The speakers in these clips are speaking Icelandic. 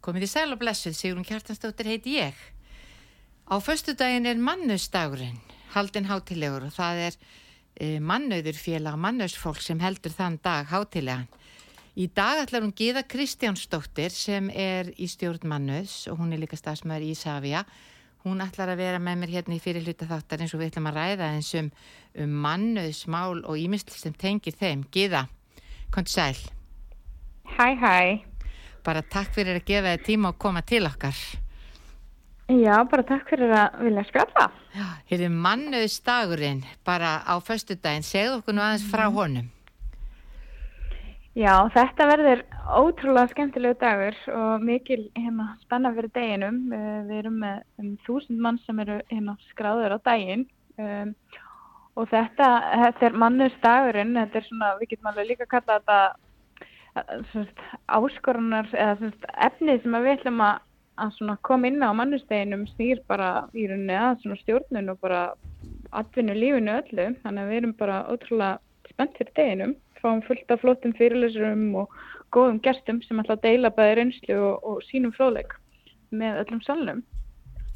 Komiði sæl og blessuð, Sigrun Kjartansdóttir heiti ég. Á förstu daginn er mannustagurinn, haldin hátilegur og það er e, mannauður félag, mannauðsfólk sem heldur þann dag hátilegan. Í dag ætlar hún Gíða Kristjánsdóttir sem er í stjórn mannauðs og hún er líka stafsmæður í Ísafja. Hún ætlar að vera með mér hérna í fyrir hluta þáttar eins og við ætlum að ræða eins um, um mannauðsmál og ímyndl sem tengir þeim. Gíða, kom til sæl. Hæ, hæ. Bara takk fyrir að gefa þið tíma og koma til okkar. Já, bara takk fyrir að vilja spjalla. Já, hér er mannauðsdagurinn bara á förstu daginn. Segð okkur nú aðeins frá honum. Já, þetta verður ótrúlega skemmtilegu dagur og mikil hérna, spenna fyrir deginum. Uh, við erum með um þúsund mann sem eru hérna, skráður á daginn um, og þetta, þetta er mannauðsdagurinn. Þetta er svona, við getum alveg líka að kalla þetta áskorunar eða sagt, efnið sem við ætlum að, að koma inn á mannusteginum snýr bara í rauninni að stjórnun og bara atvinnu lífinu öllu. Þannig að við erum bara ótrúlega spennt fyrir deginum. Fáum fullt af flottum fyrirlesurum og góðum gestum sem ætla að deila bæði reynslu og, og sínum fróðleik með öllum salnum.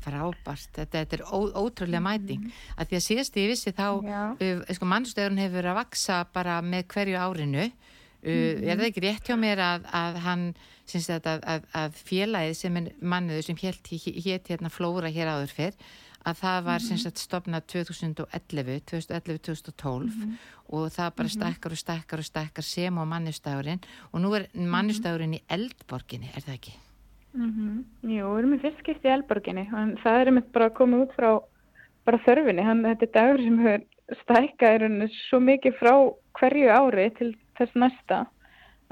Frábært, þetta, þetta er ó, ótrúlega mæting. Mm -hmm. að því að síðast ég vissi þá uh, sko, mannstöðurinn hefur verið að vaksa bara með hverju árinu mm -hmm. er það ekki rétt hjá mér að, að hann að, að, að félagið sem er manniður sem hétt hérna flóra hér áður fyrr að það var mm -hmm. stopnað 2011 2011-2012 mm -hmm. og það bara stækkar og stækkar og stækkar sem á mannustagurinn og nú er mannustagurinn í Eldborginni, er það ekki? Jú, við erum í fyrstskipti í Eldborginni og það er einmitt bara að koma út frá bara þörfinni, hann, þetta er dagur sem hefur stækkað svo mikið frá hverju ári til þess næsta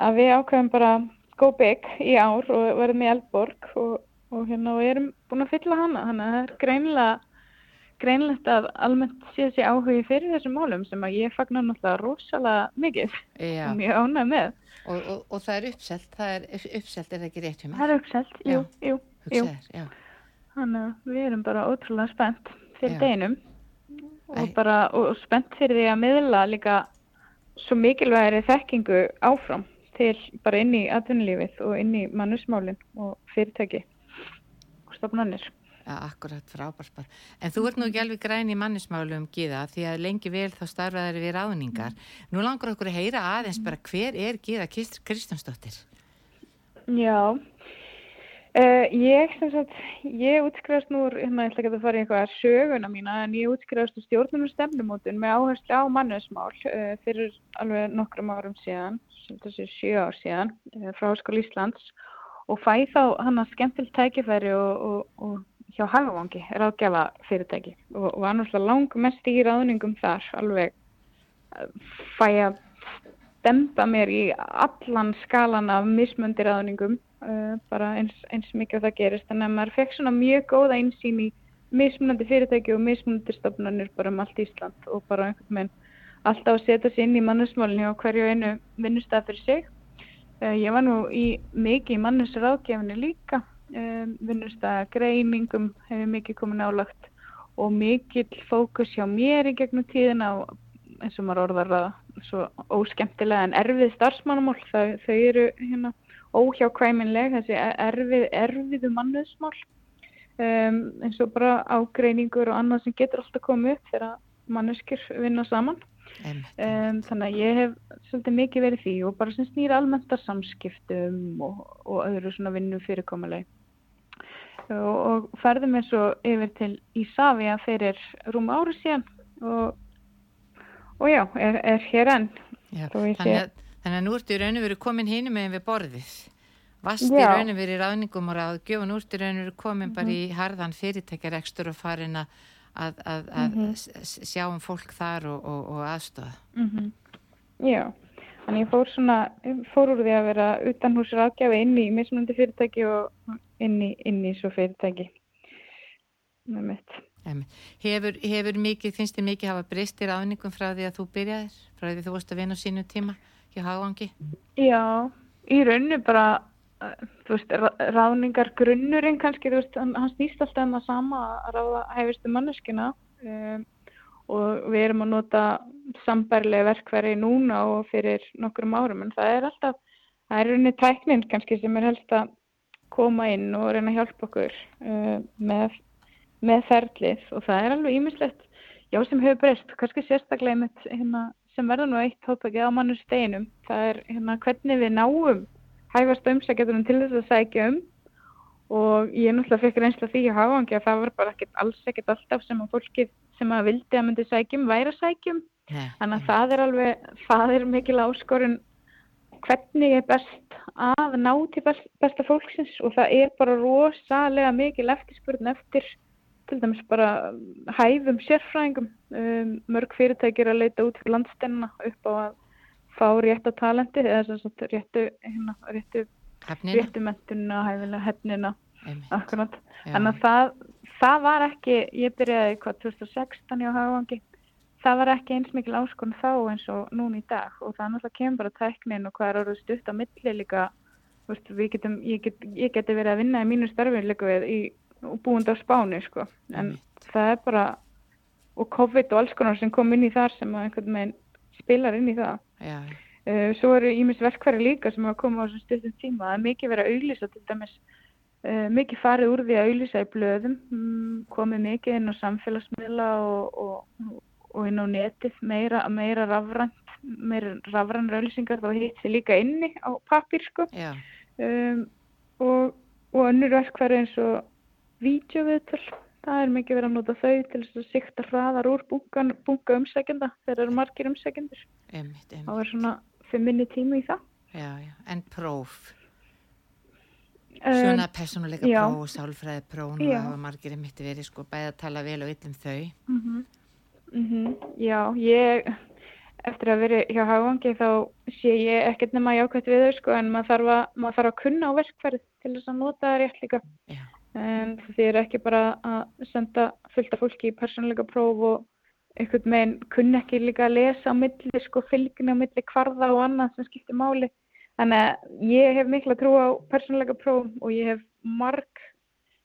að við ákveðum bara go big í ár og verðum í Eldborg og, og hérna og erum búin að fylla hana þannig að það er greinlega greinlegt að almennt sé þessi áhugi fyrir þessum málum sem að ég fagnar náttúrulega rosalega mikið Já. og mjög ánæg með og, og, og það er uppselt það er uppselt, er það ekki rétt hjá mig? Það er uppselt, jú, jú, jú. Já. Þannig að við erum bara ótrúlega spennt fyrir deginum og bara og spennt fyrir því að miðla líka svo mikilvægri þekkingu áfram til bara inn í atvinnulífið og inn í mannusmálinn og fyrirtæki og stofnannir. Ja, akkurat, frábært bara. En þú ert nú ekki alveg græn í mannusmálum, Gíða, því að lengi vel þá starfaður við ráðningar. Nú langar okkur að heyra aðeins bara hver er Gíða Kristjánsdóttir? Já, Uh, ég, sagt, ég útskrifast nú, hérna, ég ætla ekki að fara í eitthvað söguna mína, en ég útskrifast úr stjórnum og stefnumótun með áherslu á mannusmál uh, fyrir alveg nokkrum árum síðan, þessi sjö ár síðan, uh, frá Háskóli Íslands og fæ þá hann að skemmtilt tækifæri og, og, og hjá Hagavangi, ráðgjafa fyrirtæki og, og var náttúrulega lang mest í ráðningum þar, alveg fæ að dempa mér í allan skalan af mismöndir ráðningum uh, bara eins, eins mikið að það gerist. Þannig að maður fekk svona mjög góða einsýn í mismunandi fyrirtæki og mismunandi stofnarnir bara um allt Ísland og bara einhvern veginn alltaf að setja sér inn í mannusmálunni og hverju einu vinnustaf fyrir sig. Uh, ég var nú í mikið í mannusráðgefinni líka. Uh, vinnustaf greiningum hefur mikið komið nálagt og mikill fókus hjá mér í gegnum tíðina og eins og maður orðar það svo óskemtilega en erfið starfsmannamál þau, þau eru hérna óhjákvæminleg, þessi erfið, erfiðu mannuðsmál um, eins og bara ágreiningur og annað sem getur alltaf komið upp þegar manneskir vinna saman. Um, þannig að ég hef svolítið mikið verið því og bara sem snýra almennta samskiptum og, og öðru svona vinnu fyrirkomuleg. Og, og ferðum við svo yfir til Ísafja fyrir rúma ári síðan og, og já, er, er hér enn. Já, þannig að Þannig að nú ertu í raun og veru komin hínum með við borðið. Vast í raun og veru í ráðningum og ráðgjöf og nú ertu í raun og veru komin mm -hmm. bara í mhm. harðan fyrirtækjarekstur og farin að, að, að, að mm -hmm. sjá um fólk þar og, og, og aðstofa. Mm -hmm. Já, þannig ég fór svona, fór úr því að vera utan hús ráðgjafi inn í mismunandi fyrirtæki og inn í, inn í svo fyrirtæki með mitt. Hefur, hefur mikið, finnst þið mikið hafa bristir afningum frá því að þú byrjaðir, frá því þú vorust að vinna sínu tíma hjá Hávangi? Já, í rauninu bara, þú veist, ráningar grunnurinn kannski, þú veist, hann snýst alltaf um það sama að ráða hæfistu manneskina um, og við erum að nota sambærlega verkverði núna og fyrir nokkrum árum, en það er alltaf, það er rauninni tæknin kannski sem er helst að koma inn og reyna að hjálpa okkur uh, með með ferlið og það er alveg ímislegt já sem hefur breyst, kannski sérstaklega einmitt, hérna, sem verður nú eitt hópakið á mannu steinum, það er hérna, hvernig við náum hæfast umsækjatunum til þess að sækja um. Og ég náttúrulega fekk reynsla því að hafa að það var bara ekkert alls ekkert alltaf sem að fólki sem að vildi að myndi sækjum væri að sækjum yeah. þannig að það er alveg, það er mikil áskorun hvernig er best að ná til besta fólksins og það er bara rosalega mikil eftirspurn eftir til dæmis bara hæfum sérfræðingum. Um, mörg fyrirtækir að leita út fyrir landstenna upp á að fá rétta talenti eða þess að réttu hérna, réttu, réttu mentuna hæfilega hefnina. Akkurat, en að það það var ekki, ég byrjaði hvað 2016 á Hávangi það var ekki eins mikil áskonum þá eins og núna í dag. Og það náttúrulega kemur bara tæknin og hvað er orðið stutt á milli líka. Veist, getum, ég, get, ég geti verið að vinna í mínu starfi líka við í og búin á spáni sko. En mm. það er bara og COVID og alls konar sem kom inn í þar sem einhvern veginn spilar inn í það. Já. Uh, svo eru ímis verkværi líka sem hafa komið á þessum stundum tíma. Það er mikið verið að auðlýsa til dæmis uh, mikið farið úr því að auðlýsa í blöðum um, komið mikið inn á samfélagsmiðla og, og, og inn á netið meira, meira rafrænt meira rafræn rauðlýsingar þá hitt sér líka inni á pappir sko. Um, og, og önnur verkværi eins og vídeoviðtöl. Það er mikið verið að nota þau til þess að sikta hraðar úr bunkan, bunga umsækjanda þegar það eru margir umsækjandur. Það var svona fyrir minni tími í það. Já, já. En próf? Svona um, personuleika próf og sálfræði próf og það var margir einmitt verið sko bæða að tala vel og yllum þau. Mm -hmm. Mm -hmm. Já, ég eftir að vera hjá Hávangi þá sé ég ekkert nema jákvæmt við þau sko en maður þarf að, maður þarf að kunna á verkfærið til þess að nota það rétt líka. Já. Um, því er ekki bara að senda fullta fólki í persónleika próf og einhvern veginn kunni ekki líka að lesa á milli, sko fylgni á milli kvarða og annað sem skiptir máli. Þannig að ég hef mikla trú á persónleika próf og ég hef marg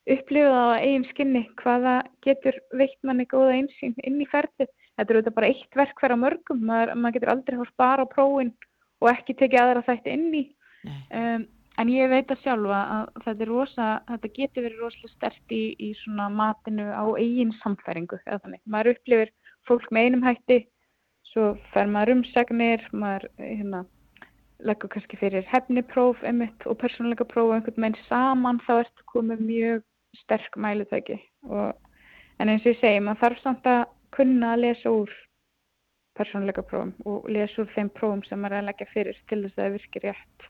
upplifað á eigin skinni hvaða getur veikt manni góða einsýn inn í ferðið. Þetta er auðvitað bara eitt verk hver á mörgum, maður, maður getur aldrei hórt bara á prófin og ekki tekið aðra þætti inn í. Um, En ég veit að sjálfa að þetta, rosa, þetta getur verið rosalega stert í, í matinu á eigin samfæringu. Maður upplifir fólk með einum hætti, svo fer maður umsagnir, maður hérna, leggur kannski fyrir hefnipróf emitt og persónuleika próf og einhvern veginn saman þá ertu komið mjög sterk mælutæki. En eins og ég segi, maður þarf samt að kunna að lesa úr persónuleika prófum og lesa úr þeim prófum sem maður er að leggja fyrir til þess að það virkir rétt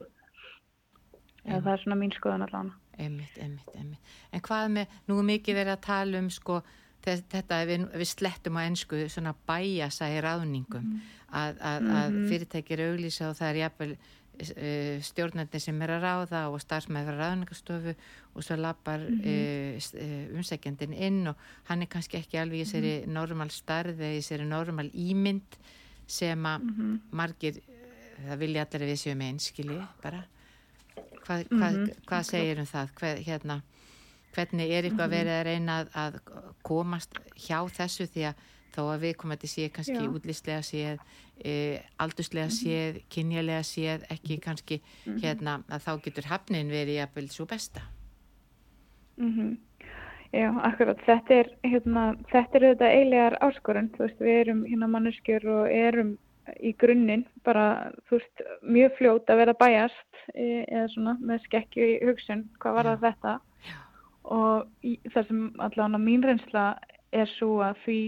eða það er svona mín skoðan allavega einmitt, einmitt, einmitt. En hvað með, nú er mikið verið að tala um sko þetta við, við slettum á ennsku svona bæjasa í ráðningum mm. að, að, mm -hmm. að mhm. fyrirtækir auglýsa og það er jafnvel uh, stjórnandi sem er að ráða og starfsmæður ráðningastofu og svo lappar mm -hmm. uh, umsækjandin inn og hann er kannski ekki alveg í þessari -hmm. normal starð eða í þessari normal ímynd sem að mhm. margir það vilja allir að við séum einskili bara Hvað, mm -hmm. hvað, mhm. hvað segir um það? Hver, hérna, hvernig er eitthvað mhm. verið að reyna að, að komast hjá þessu því að þó að við komum að þetta sé kannski Já. útlýslega séð, e, aldurslega mhm. séð, kynjalega séð, ekki kannski mm -hmm. hérna að þá getur hafnin verið jafnvel svo besta. -hmm. Já, akkurat, þetta er, hérna, þetta er auðvitað eiginlegar áskorun, þú veist, við erum hérna manneskjur og erum í grunninn bara, þú veist, mjög fljót að vera bæjast e, eða svona með skekkju í hugsun, hvað var það þetta Já. og í, það sem allavega mín reynsla er svo að því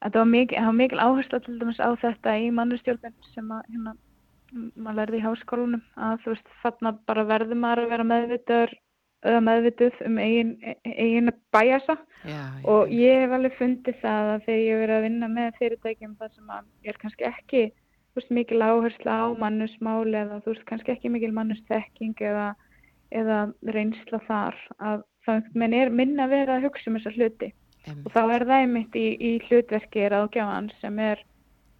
að það var mikil, mikil áhersla til dæmis á þetta í mannustjórnum sem að hérna, maður lærði í háskólunum að þú veist, þarna bara verður maður að vera meðvitaður eða meðvituð um eigin, eigin bæjasa já, já. og ég hef alveg fundið það að þegar ég hef verið að vinna með fyrirtækjum þar sem að ég er kannski ekki veist, mikil áhersla á mannusmáli eða þú veist kannski ekki mikil mannustekking eða, eða reynsla þar að þá er minna verið að hugsa um þessa hluti Einmitt. og þá er það einmitt í, í hlutverki ráðgjáðan sem er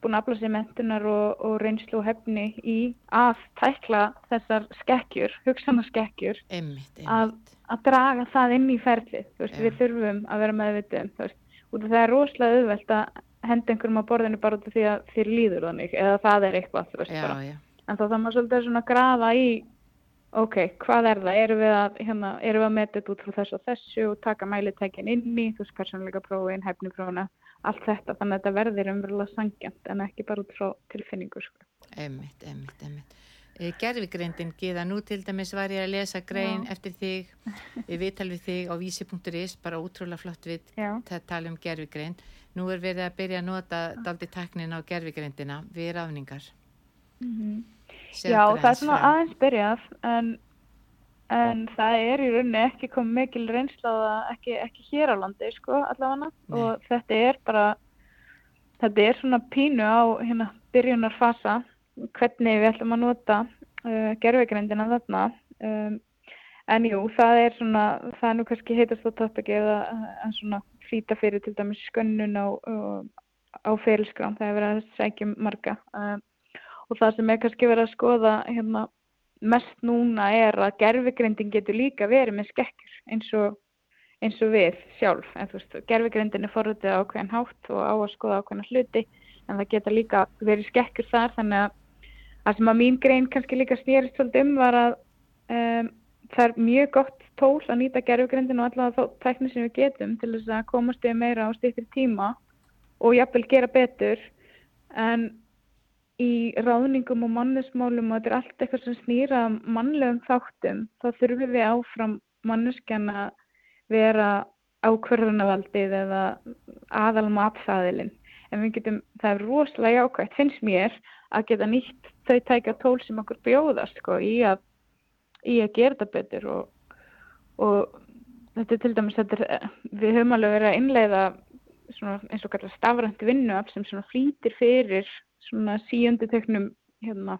búin að afla sér mentunar og, og reynslu og hefni í að tækla þessar skekkjur, hugsanaskekkjur að, að draga það inn í ferlið veist, Já. við þurfum að vera meðvitum þú veist, út af það er rosalega auðvelt að henda einhverjum á borðinu bara út af því að þér líður þannig eða það er eitthvað þú veist, já, bara. já, en þá þarf maður svolítið svona grafa í ok, hvað er það, erum við að hérna, erum við að metja þetta út frá þessu og þessu og taka mælitækin inn í, þú veist, persónuleika prófin, hefniprófina, allt þetta þannig að þetta verðir umverulega sangjant en ekki bara út frá tilfinningu sko. einmitt, einmitt, einmitt. Gerfigreindin, Gíða, nú til dæmis var ég að lesa grein Já. eftir þig, við viðtal við þig á vísi.is, bara útrúlega flott við Já. að tala um gerfigreind. Nú er verið að byrja að nota daldi taknin á gerfigreindina við rafningar. Segðu Já, okkur það er svona aðeins byrjað en, en það er í rauninni ekki komið mikil reynsla á það ekki, ekki hér á landi sko allavega. Og þetta er bara þetta er svona pínu á hérna byrjunarfasa hvernig við ætlum að nota uh, gerfegreindina þarna. Um, en jú, það er svona það er nú kannski heitast á toppiki eða en svona flýta fyrir til dæmis skönnun á, uh, á ferilskrám það er verið að um marga. Um, og það sem er kannski verið að skoða hérna, mest núna er að gerfigreindin getur líka verið með skekkjur eins og, eins og við sjálf. En þú veist, gerfigreindin er forröndið á ákveðin hátt og á að skoða ákveðina hluti en það geta líka verið skekkjur þar þannig að það sem að mín grein kannski líka snýrist svolítið um var að um, það er mjög gott tól að nýta gerfigreindin og allavega þá tækni sem við getum til þess að komast við meira á stýttir tíma og jafnvel gera betur en í ráðningum og mannesmálum og þetta er allt eitthvað sem snýra mannlegum þáttum, þá þurfum við áfram manneskjan að vera ákverðunavaldið eða aðal matfæðilinn. En við getum, það er rosalega jákvægt, finnst mér, að geta nýtt þau tækja tól sem okkur bjóðast sko, í, að, í að gera þetta betur og, og þetta er til dæmis, er, við höfum alveg verið að innleiða eins og kallar stafrænt vinnuaf sem flýtir fyrir svona síunduteknum hérna,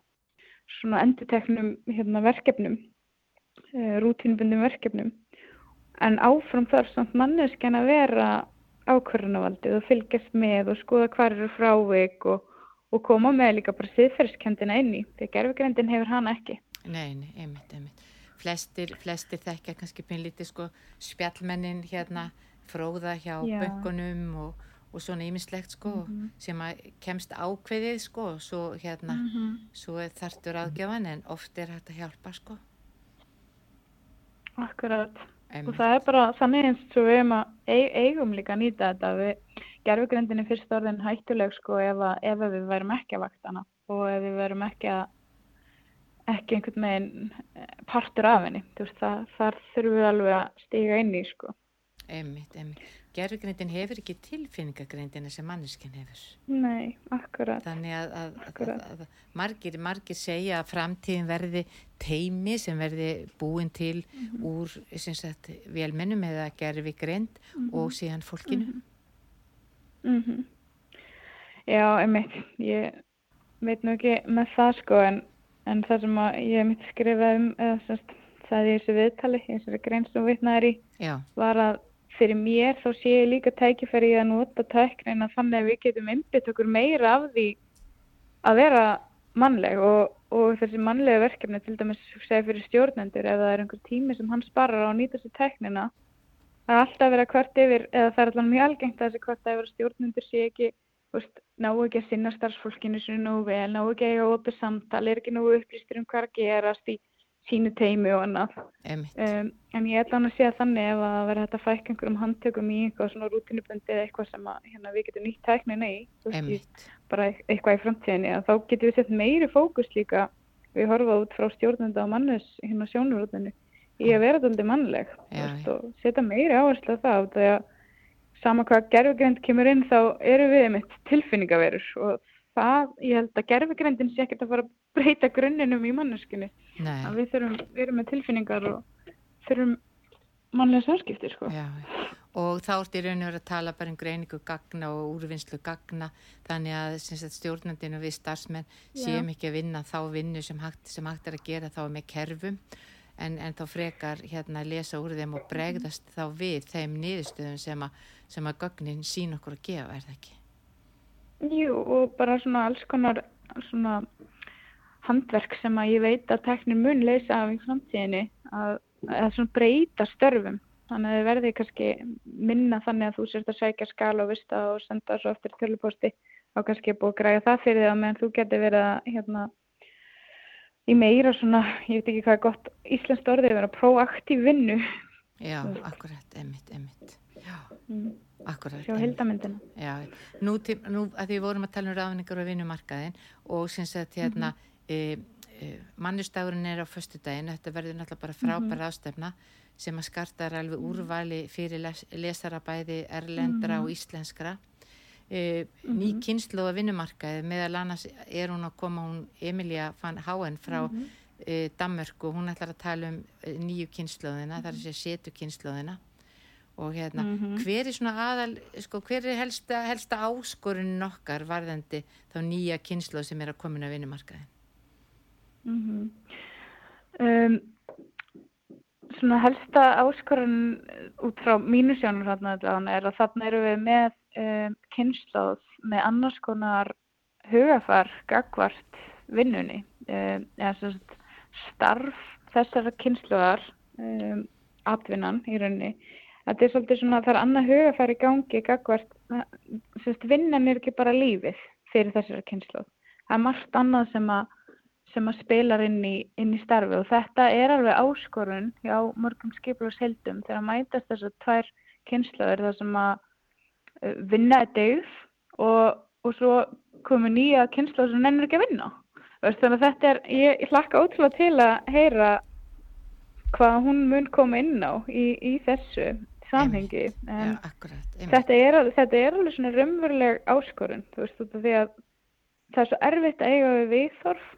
svona enduteknum hérna, verkefnum uh, rútínbundum verkefnum en áfram þarf samt manneskjan að vera ákvörðunavaldið og fylgjast með og skoða hvar eru frávik og, og koma með líka bara siðferðskendina inn í því að gerfugrindin hefur hana ekki Nei, nei, einmitt, einmitt. Flestir, flestir þekkja kannski pinlítið sko spjallmennin hérna fróða hjá Já. böngunum og, og svona ýmislegt sko sem að kemst ákveðið sko svo hérna, svo er þarftur aðgjöfan en oft er að hjálpa sko. Akkurat. Og Einmitt. það er bara þannig eins og við eigum, að, eig- eigum líka að nýta þetta. Við gerfugrindin er fyrst orðin hættuleg sko ef, að, ef að við værum ekki að vaktana og ef við værum ekki að ekki einhvern veginn eh, partur af henni. Þú veist, það, þar þurfum við alveg að stiga inn í sko Einmitt, einmitt. Gerfugrindin hefur ekki tilfinningagrindina sem manneskinn hefur. Nei, akkurat Þannig að, að, Akkurat. að, að margir, margir segja að framtíðin verði teimi sem verði búin til Mhm. úr sem sagt, velmennum eða gerfi grind og síðan fólkinu. mm Já, einmitt ég veit nú ekki með það sko en, en það sem ég mitt skrifa um eða sérst, það í þessu viðtali í þessari grein sem vitnaðir í Já, var að fyrir mér þá sé ég líka tækifæri að nota tæknina þannig að við getum einbytt okkur meira af því að vera mannleg og, og þessi mannlega verkefni til dæmis segja fyrir stjórnendur ef það er einhver tími sem hann sparar á að nýta sér tæknina það er alltaf að vera hvert yfir eða það er alltaf mjög algengt að þessi hvert yfir að stjórnendur sé ekki veist, ná ekki að sinna starfsfólkinu sinu nógu vel, ná ekki að eiga opið samtal, er ekki nógu upplýstur um hvað að gerast í sínu teimi og annað. Um, en ég ætla hann að segja þannig ef að vera hægt að fækka einhverjum handtökum í eitthvað svona rútinubundi eða eitthvað sem að, hérna, við getum nýtt tæknina í, bara eit- eitthvað í framtíðinni, að þá getum við sett meiri fókus líka, við horfa út frá stjórnenda og mannes hérna sjónurútinu í að vera daldið mannleg Já, veist, og setja meiri áherslu á það þegar sama hvað gerfugreind kemur inn þá eru við mitt tilfinningaverur og það, ég held að gerfugreindin sé ekkert að fara að breyta grunninum í að við þurfum, við erum með tilfinningar og þurfum mannlega samskipti sko. já. Og þá ertu í raun og verið að tala bara um greiningu gagna og úrvinnslu gagna þannig að stjórnandinn og við starfsmenn séum ekki að vinna þá vinnu sem hægt, sem hægt er að gera þá með kerfum en, en þá frekar hérna lesa úr þeim og bregðast þá við þeim niðurstöðum sem að, sem að gögnin sín okkur að gefa, er það ekki? Jú, og bara svona alls konar svona handverk sem að ég veit að teknin mun leysa af í framtíðinni að, að svona breyta störfum. Þannig að þið verði kannski minna þannig að þú sérst að sækja skala og vista og senda svo eftir töluposti. Og kannski búið að græja það fyrir því að meðan þú getur verið að hérna í meira svona, ég veit ekki hvað er gott íslenskt orðið, vera proaktív vinnu. Já, akkurat, emitt, emitt Já, mm. akkurat Sjá hildamindina Já, nú, til, nú að því vorum að tala um ráðningar og vinnumarkaðin og syns að hérna mm -hmm. E, e, mannustagurinn er á förstu daginn, þetta verður náttúrulega bara frábæra mm -hmm. ástefna sem að skartar alveg mhm. úrvali fyrir les, lesarabæði erlendra -hmm. og íslenskra e, ný mhm. kynslu á vinnumarkaði meðal annars er hún að koma hún Emilia van Háen frá mhm. e, Danmörku, hún ætlar að tala um e, nýju kynsluðina, það er að segja setu kynsluðina og hérna, mm -hmm. hver er svona aðal sko, hver er helsta, helsta áskorun okkar varðandi þá nýja kynslu sem er að koma inn á vinnumarkaði mm -hmm. um, Svona helsta áskorun út frá mínu sjónur þarna er að þarna eru við með um, kynslu með annars konar hugafar gagvart vinnunni um, eða starf þessara kynsluðar um, atvinnan í rauninni þetta er svolítið svona, það er annað hugafæri gangi gagvart, vinnan er ekki bara lífið fyrir þessari kynslu. Það er margt annað sem að, sem að spilar inn í, inn í starfi og þetta er alveg áskorun hjá mörgum skiplushildum þegar að mætast þessar tvær kynsluður þar sem að uh, vinna er degð og, og svo komur nýja kynsluður sem nennir ekki að vinna. Þannig að þetta er, ég, ég hlakka ótrúlega til að heyra hvað hún mun koma inn á í, í þessu samhengi. En Já, akkurat, þetta, er, þetta er alveg svona raunveruleg áskorun þú veist þetta því að það er svo erfitt að eiga við viðþorf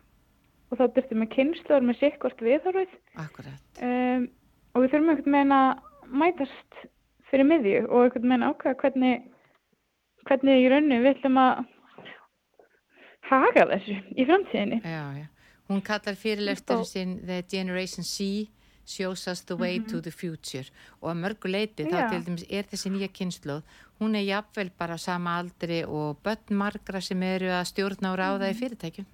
og þá dyrstum við kynnslur með sikkvart viðþorfið um, og við þurfum einhvern veginn að mætast fyrir miðju og einhvern veginn ákvæða hvernig hvernig í rauninu við ætlum að haka þessu í framtíðinni Já, já, hún kallar fyrirleftur sinn The Generation C shows us the way mm -hmm. to the future og að mörgu leiti þá til dæmis er þessi nýja kynsluð hún er jafnvel bara sama aldri og börn margra sem eru að stjórna og ráða mm -hmm. í mhm. fyrirtækjum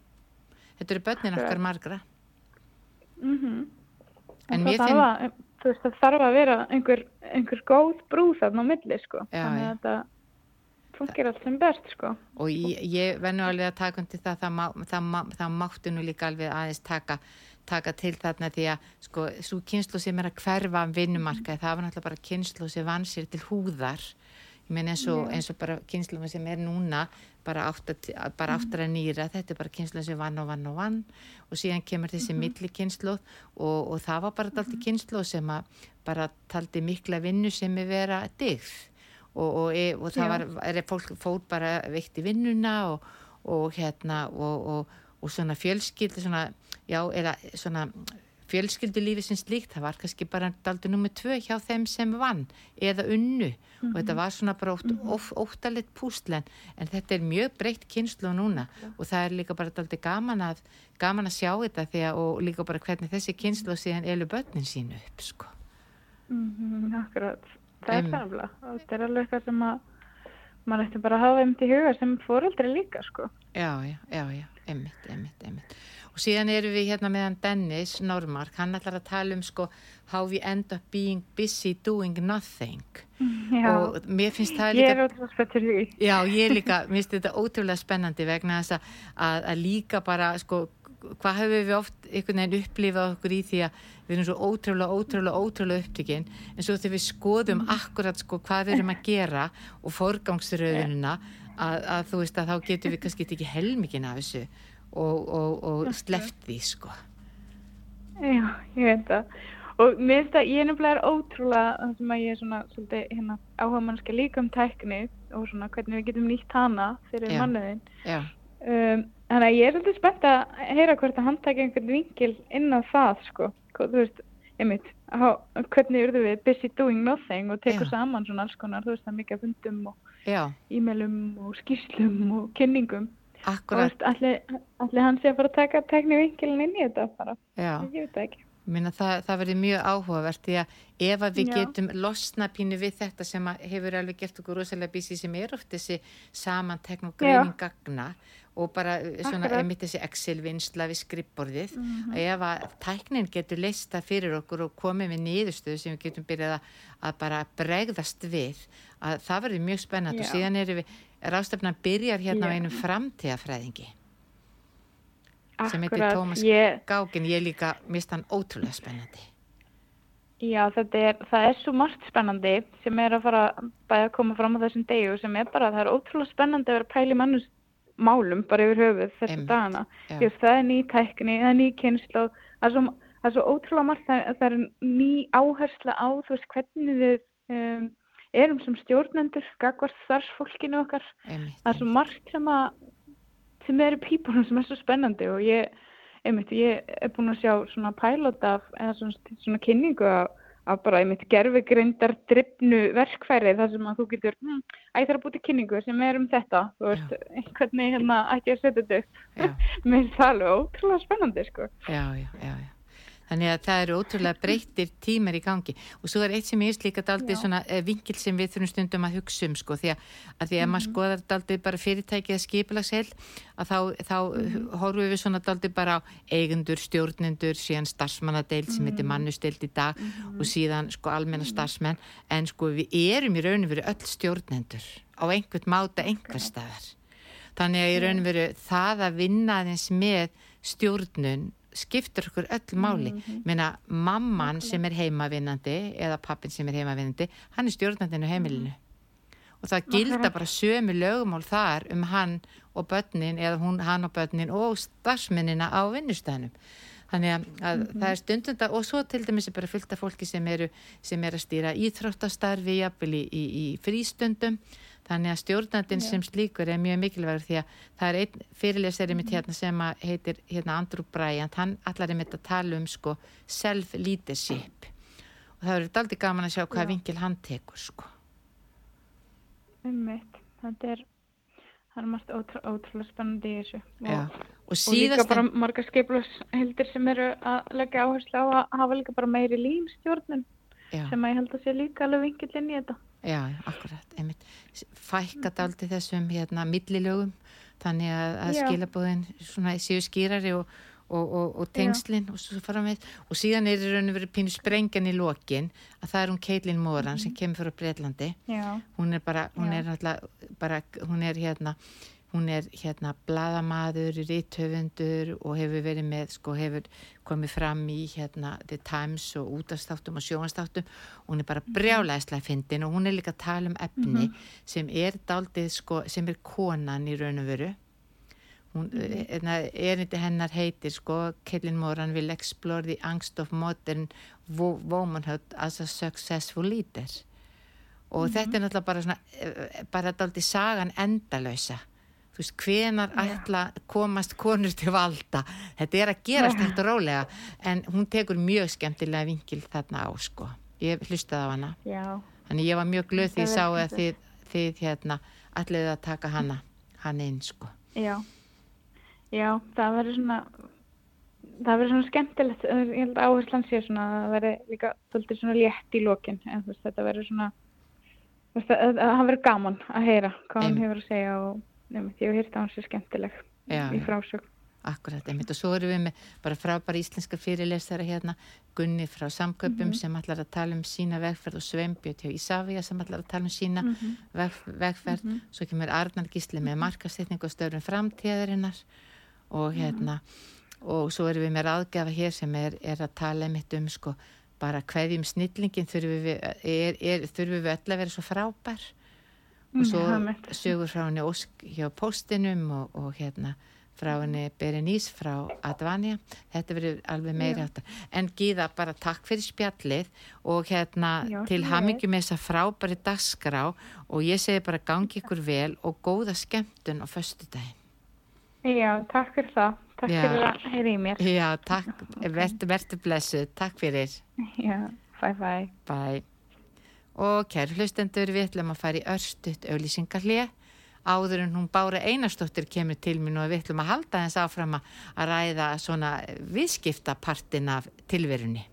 þetta eru börnin okkar margra. Mm -hmm. en mér finn að, veist, það þarf að vera einhver, einhver góð brúð þarna á milli sko. Já, þannig að þetta funkir allt sem best sko. Og ég, ég vennu alveg að taka undir það það, það, það, það máttu nú líka alveg aðeins taka taka til þarna því að sko, svo kynslu sem er að hverfa um vinnumarkaði, það var náttúrulega bara kynslu sem vann sér til húðar meina eins, eins og bara kynslu sem er núna bara áttar að nýra, þetta er bara kynslu sem vann og vann og vann. Og síðan kemur þessi mm -hmm. milli kynslu og, og það var bara alltaf kynslu sem að bara taldi mikla vinnu sem er vera digð og, og, e, og það var, er fólk fór bara veikt í vinnuna og hérna og og svona fjölskyldi svona, já, eða svona fjölskyldulífi sem slíkt, það var kannski bara daldur nummið tvö hjá þeim sem vann eða unnu mm -hmm. og þetta var svona bara ótt, mm -hmm. óttalitt pústlen en þetta er mjög breytt kynslu núna ja. og það er líka bara daldur gaman að gaman að sjá þetta þegar og líka bara hvernig þessi kynslu síðan elu börnin sínu upp sko mm -hmm, Akkurat, það er sannlega þetta er alveg eitthvað sem að maður ætti bara að hafa um til huga sem fóreldri líka sko Já, já, já, já Emmitt, emmitt, emmitt. Og síðan eru við hérna meðan Dennis Normark, hann ætlar að tala um sko how we end up being busy doing nothing. Já, og mér finnst það líka... Ég er ótrúlega spettur því. Já, ég líka, mér finnst þetta ótrúlega spennandi vegna þess að, að líka bara sko hvað hefur við oft einhvern veginn upplifað okkur í því að við erum svo ótrúlega, ótrúlega, ótrúlega upptökinn en svo þegar við skoðum mm. akkurat sko hvað við erum að gera og forgangsröðunina að, að þú veist að þá getur við kannski ekki helmikinn af þessu og, og, og sleft því sko. Já, ég veit það. Og mér finnst að ég er nefnilega ótrúlega það sem að ég er svona svolítið hérna, áhuga mannska líka um tækni og svona hvernig við getum nýtt hana fyrir manniðin um, þannig að ég er svolítið spennt að heyra hvort að hann takja einhvern vingil inn á það sko, þú veist einmitt, hvernig verður við busy doing nothing og tekur Já. saman svona alls konar, þú veist það mikið fundum og e-mailum og skýrslum og kynningum. Akkurat. Allir, allir hann sé að fara að taka teknívinkilin inn í þetta bara, Já. ég veit það ekki Minna, það, það verður mjög áhugavert því að ef að við Já. getum losna pínu við þetta sem hefur alveg gert okkur rosalega bísi sem er oft þessi samantekn og greining gagna og bara uh, svona einmitt þessi Excel-vinsla við skrippborðið að ef að tæknin getur leista fyrir okkur og komið við niðurstöðu sem við getum byrjað að, bara bregðast við að það verður mjög spennand og síðan erum við rástefnan byrjar hérna á Já. einum framtíðafræðingi sem heitir Akkurat, Tómas ég, Gákin, ég líka mist hann ótrúlega spennandi Já, þetta er, það er svo margt spennandi sem er að fara að koma fram á þessum degi og sem er bara, það er ótrúlega spennandi að vera að pæla í mannus málum bara yfir höfuð þessu dagana. Just, það er ný tækni, það er ný kynslu, það er svo, það er svo ótrúlega margt, það, það er ný áhersla á þú veist hvernig við um, erum sem stjórnendur, gagvart starfsfólkinu okkar. einmitt, Það er svo margt sem að, sem er í pípunum sem er svo spennandi og ég, einmitt, ég er búin að sjá svona pilot af, eða svona, svona kynningu af, af bara einmitt gerfigreindar drifnu verkfæri þar sem að þú getur, hm, æ það er að búti kynningu sem er um þetta, þú veist, hvernig hérna ætti ég að setja þetta upp. Mér finnst það alveg ótrúlega spennandi, sko. já, já, já, já. Þannig að það eru ótrúlega breyttir tímar í gangi. Og svo er eitt sem ég er líka daldið Já. svona eh, vinkil sem við þurfum stundum að hugsa um sko því að, að því að maður skoðar daldið bara fyrirtækið að skipilagsheil að þá, þá horfum við svona daldið bara á eigendur, stjórnendur, síðan starfsmannadeild sem heitir mannusteild í dag og síðan sko almenna starfsmenn. En sko við erum í rauninu verið öll stjórnendur á einhvern máta einhver staðar. Þannig að í raun og veru það að vinna aðeins með stjórnun skiptur okkur öll máli. Mm Meina mamman sem er heimavinnandi eða pappin sem er heimavinnandi, hann er stjórnandinn á heimilinu. Og það gilda bara sömu lögumál þar um hann og börnin eða hún, hann og börnin og starfsmennina á vinnustæðnum. Þannig að, að það er stundunda og svo til dæmis er bara fullt af fólki sem eru sem er að stýra íþróttastarfi jafnvel í, í, í frístundum. Þannig að stjórnandinn sem slíkur er mjög mikilvægur því að það er einn fyrirlesari mitt hérna sem heitir hérna Andrew Bryant, hann allar er mitt að tala um sko self-leadership. Og það eru daldi gaman að sjá hvað Já. vinkil hann tekur sko. Einmitt, þetta er, það er margt ótrú, ótrúlega spennandi í þessu. Og, og og líka bara margar skipulashildir sem eru að leggja áherslu á að hafa líka bara meiri línstjórnun já, sem að ég held að sé líka alveg vinkillinn í þetta. já, akkurat einmitt, fækka daldi þessum hérna millilögum þannig að, að skilabóðin svona séu skýrari og, og, og, og tengslin og svo fara með. Og síðan er í raun og verið pínu sprengjan í lokin að það er hún Caitlin Moran sem kemur frá Breitlandi Já, hún er bara, hún Já. er náttúrulega bara, hún er hérna hún er hérna bladamaður, rithöfundur og hefur verið með, sko, hefur komið fram í hérna The Times og útastáttum og sjónastáttum hún er bara brjálæðislega fyndin og hún er líka að tala um efni sem er daldið, sko, sem er konan í raun og veru hún, mm erindi hennar heitir sko, Caitlin Moran will explore the angst of modern wo womanhood as a successful leader. Og þetta er náttúrulega bara svona eh, bara daldi sagan endalösa þú veist, hvenar ætla að komast konur til valda? Þetta er að gerast hægt og rólega en hún tekur mjög skemmtilega vinkil þarna á sko. Ég hlustaði á hana. Já, þannig ég var mjög glöð því ég sá er að þið, þið hérna allir að taka hana hann inn sko. Já, já, það verður svona, það verður svona skemmtilegt, eh, ég held að áherslan sé svona að það verður líka svolítið svona létt í lokin, en þú veist, þetta verður svona, það verður gaman að heyra hvað hann Einmitt. hefur að segja og hef hýrt að hann sé skemmtileg Já, í já. frásög. Akkurat, einmitt og svo erum við með bara frábæra íslenska fyrirlesara hérna Gunni frá samköpum sem ætlar að tala um sína vegferð og Sveinbjörn hjá Ísafía sem ætlar að tala um sína veg, vegferð, svo kemur Arnar Gísli með markasetning og stöðrum framtíðarinnar og hérna og svo erum við með ráðgjafa hér sem er, er að tala einmitt um sko bara hverjum snillingin þurfum við, er, er, þurfum við öll að vera svo frábær. Og svo Já, einmitt. sögur frá henni Ósk hjá postinum og, og hérna frá henni Berenice frá Advania. Þetta verður alveg meiri áttar en Gíða bara takk fyrir spjallið og hérna Já, til hamingjum með þessa frábæri dagskrá. Og ég segi bara gangi ykkur vel og góða skemmtun á föstudaginn Já, takk fyrir það, takk Já. fyrir að heyra í mér. Já, takk, verður verður blessuð takk fyrir, Já, bye bye. bye og kæru hlustendur við ætlum að fara í örstutt auðlýsingarlið áður en hún Bára Einarstóttir kemur til mín og við ætlum að halda þess áfram að ræða svona viðskiptapartin af tilverunni.